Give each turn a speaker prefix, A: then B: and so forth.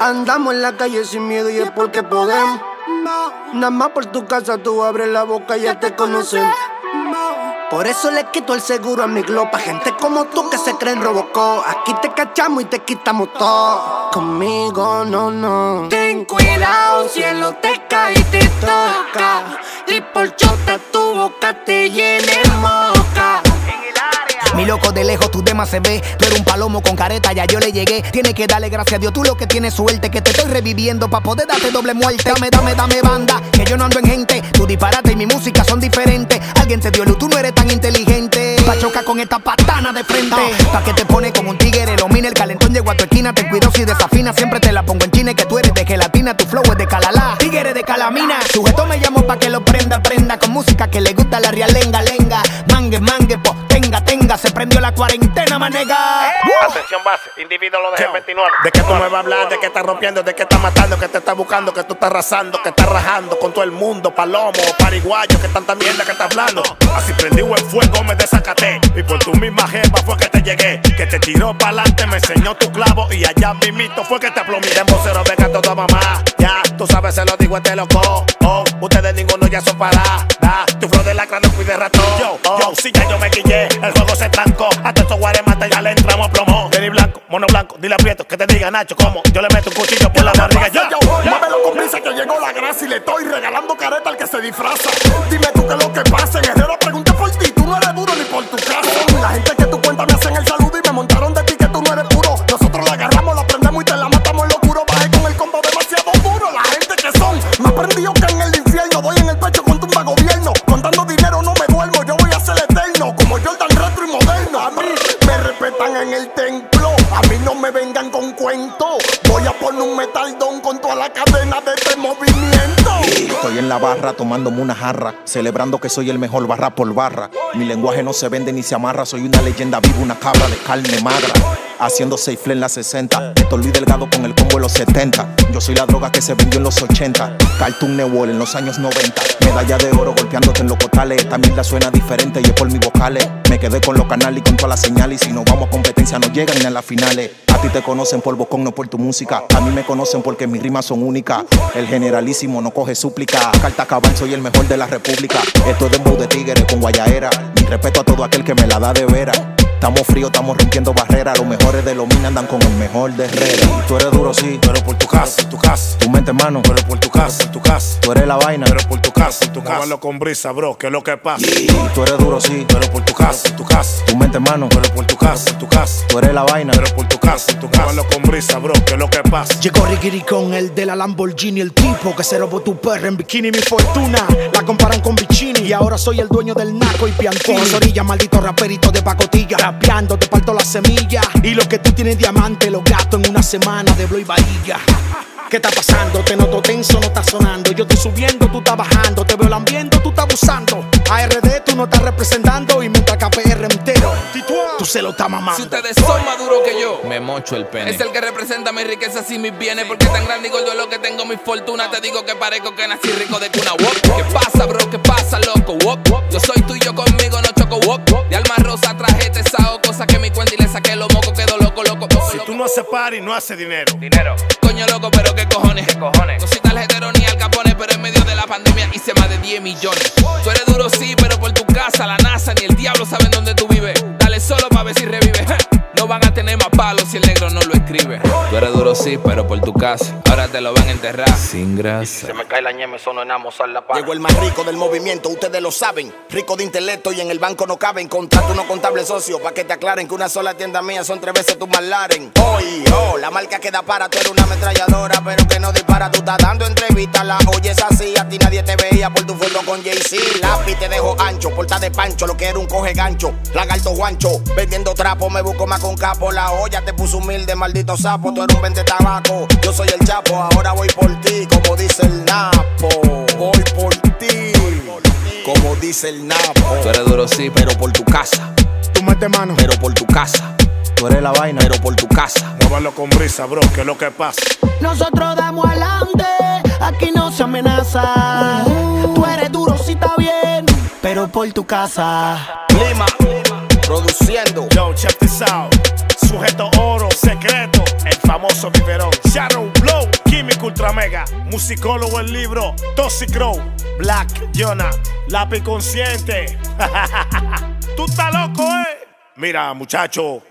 A: Andamos en la calle sin miedo y es porque podemos. Nada más por tu casa tú abres la boca y ya te conocen. Por eso le quito el seguro a mi glopa. Gente como tú que se creen Robocop. Aquí te cachamos y te quitamos todo. Conmigo no, no. Ten cuidado, cielo te cae y te toca. Y por chota tu boca te llene
B: lejos, tu demás se ve. Pero un palomo con careta, ya yo le llegué. Tienes que darle gracias a Dios, tú lo que tienes suerte. Que te estoy reviviendo pa' poder darte doble muerte. Dame, dame, dame banda, que yo no ando en gente. Tu disparate y mi música son diferentes. Alguien te dio luz, tú no eres tan inteligente. Pa' chocar con esta patana de frente. Pa' que te pone como un tigre, lo mine el calentón llegó a tu esquina. Ten cuidado si desafina, siempre te la pongo en chine. Que tú eres de gelatina, tu flow es de calalá. Tigre de calamina, sujeto me llamo pa' que lo prenda, prenda. Con música que le gusta la realenga, lenga. Mangue, mangue, Se prendió la cuarentena, manega.
C: Atención base, individuo lo dejé 29. ¿De qué tú me vas a hablar? ¿De qué estás rompiendo? ¿De qué estás matando? ¿Que te estás buscando? ¿Que tú estás arrasando? ¿Que estás rajando con todo el mundo? Palomo, pariguayo, que tanta mierda que estás hablando. Así prendí el fuego, me desacaté. Y por tu misma jefa fue que te llegué. Que te tiró pa'lante, me enseñó tu clavo. Y allá mismito fue que te aplomé. De vocero, venga toda mamá. Ya, tú sabes, se lo digo, este loco. Oh, ustedes ninguno ya son para. Da, lacra no fui de ratón. Yo, yo, si ya yo me quillé, el juego se trancó. Hasta estos guarematas ya le entramos a plomo. Denis blanco, mono blanco, dile aprieto, que te diga Nacho, como yo le meto un cuchillo por la barriga. Yo,
D: yo, Muévelo con prisa que llegó la gracia y le estoy regalando careta al que se disfraza. Dime tú qué es lo que pasa. En Herrero A mí me respetan en el templo. A mí no me vengan con cuentos. Voy a poner un metaldón con toda la cadena de este movimiento.
E: Estoy en la barra tomándome una jarra, celebrando que soy el mejor barra por barra. Mi lenguaje no se vende ni se amarra, soy una leyenda viva, una cabra de carne magra. Haciendo safe en la 60, estoy Luis Delgado con el combo en los 70. Yo soy la droga que se vendió en los 80. Cartoon Network en los años 90. Medalla de oro golpeándote en los cotales. Esta mierda suena diferente y es por mis vocales. Me quedé con los canales y con todas las señales. Y si no vamos a competencia, no llegan ni a las finales. A ti te conocen por bocón, no por tu música. A mí me conocen porque mis rimas son únicas. El generalísimo no coge súplica. Carta cabal, soy el mejor de la república. Esto es de de tigre con guayaera. Mi respeto a todo aquel que me la da de veras. Estamos fríos, estamos rompiendo barreras. Los mejores de los minas andan con el mejor de Herrera. Tú eres duro, sí,
C: Pero por tu casa, tu casa.
E: tu mente, mano.
C: Pero por tu casa, tu casa.
E: Tú eres la vaina.
C: Pero por tu casa, tu casa. Móvalo con brisa, bro, que es lo que pasa.
E: Tú eres duro, sí,
C: Pero por tu casa, tu casa.
E: tu mente, mano.
C: Pero por tu casa, tu casa.
E: Tú eres la vaina.
C: Pero por tu casa, tu casa. Móvalo con brisa, bro, que es lo que pasa.
B: Llegó Ricky con el de la Lamborghini, el tipo que se robó tu perra en bikini. Mi fortuna la comparan con Vicini. Y ahora soy el dueño del naco y piantini. Orilla, maldito raperito de pacotilla. Rapeando, te parto la semilla. Y lo que tú tienes diamante, los gatos en una semana de Bloy Bahía. ¿Qué está pasando? Te noto tenso, no está sonando. Yo estoy subiendo, tú estás bajando. Te veo lambiendo, tú estás abusando. ARD, tú no estás representando. Y mientras KPR entero, tú se lo estás mamando.
F: Si ustedes son más duros que yo, me mocho el pene. Es el que representa mi riqueza y mis bienes. Porque tan grande y gordo es lo que tengo mi fortuna. Te digo que parezco que nací rico de cuna. Wop. ¿Qué pasa, bro? ¿Qué pasa, loco? Wop. Yo soy tuyo conmigo, no choco. Wop. Que mi cuenta y le saqué los mocos. Quedo loco, loco, loco.
C: Si
F: loco.
C: tú no haces party, no haces dinero.
F: Dinero. Coño loco, pero qué cojones. ¿Qué cojones? No soy tarjetero ni al capone, pero en medio de la pandemia hice más de 10 millones. Tú eres duro, sí, pero por tu casa, la NASA ni el diablo saben dónde tú vives. Dale solo pa' ver si revive. Tú eres duro, sí, pero por tu casa. Ahora te lo van a enterrar. Sin grasa.
C: Se me cae la ñeme, eso no es la paz.
G: Llegó el más rico del movimiento, ustedes lo saben. Rico de intelecto y en el banco no caben. Contrato uno contable socio, pa' que te aclaren que una sola tienda mía son tres veces tu McLaren. Hoy, oh, la marca que da para, tú eres una ametralladora, pero que no dispara. Tú estás dando entrevistas, la oyes así. A ti nadie te veía por tu foto con Jay-Z. Lápiz te dejo ancho, porta de pancho, lo que era un coge gancho. Lagarto guancho, vendiendo trapo, me busco más con capo. La olla te puso humilde, maldito sapo. Tú eres un vende tabaco, yo soy el chapo. Ahora voy por ti, como dice el Napo. Voy por ti, como dice el Napo.
F: Tú eres duro, sí,
G: pero por tu casa,
B: Tú mete mano.
G: pero por tu casa,
E: Tú eres la vaina.
G: pero por tu casa.
C: Móvalo con brisa, bro, que es lo que pasa.
A: Nosotros damos adelante, aquí no se amenaza. Tú eres duro si está bien, pero por tu casa.
G: Lima, produciendo.
C: Yo, check this out. sujeto oro, secreto, el famoso biberón. Shadow Blow, Químico Ultra Mega, musicólogo el libro, Toxic Crow, Black Jonah, lápiz consciente. Tú estás loco, eh. Mira, muchacho,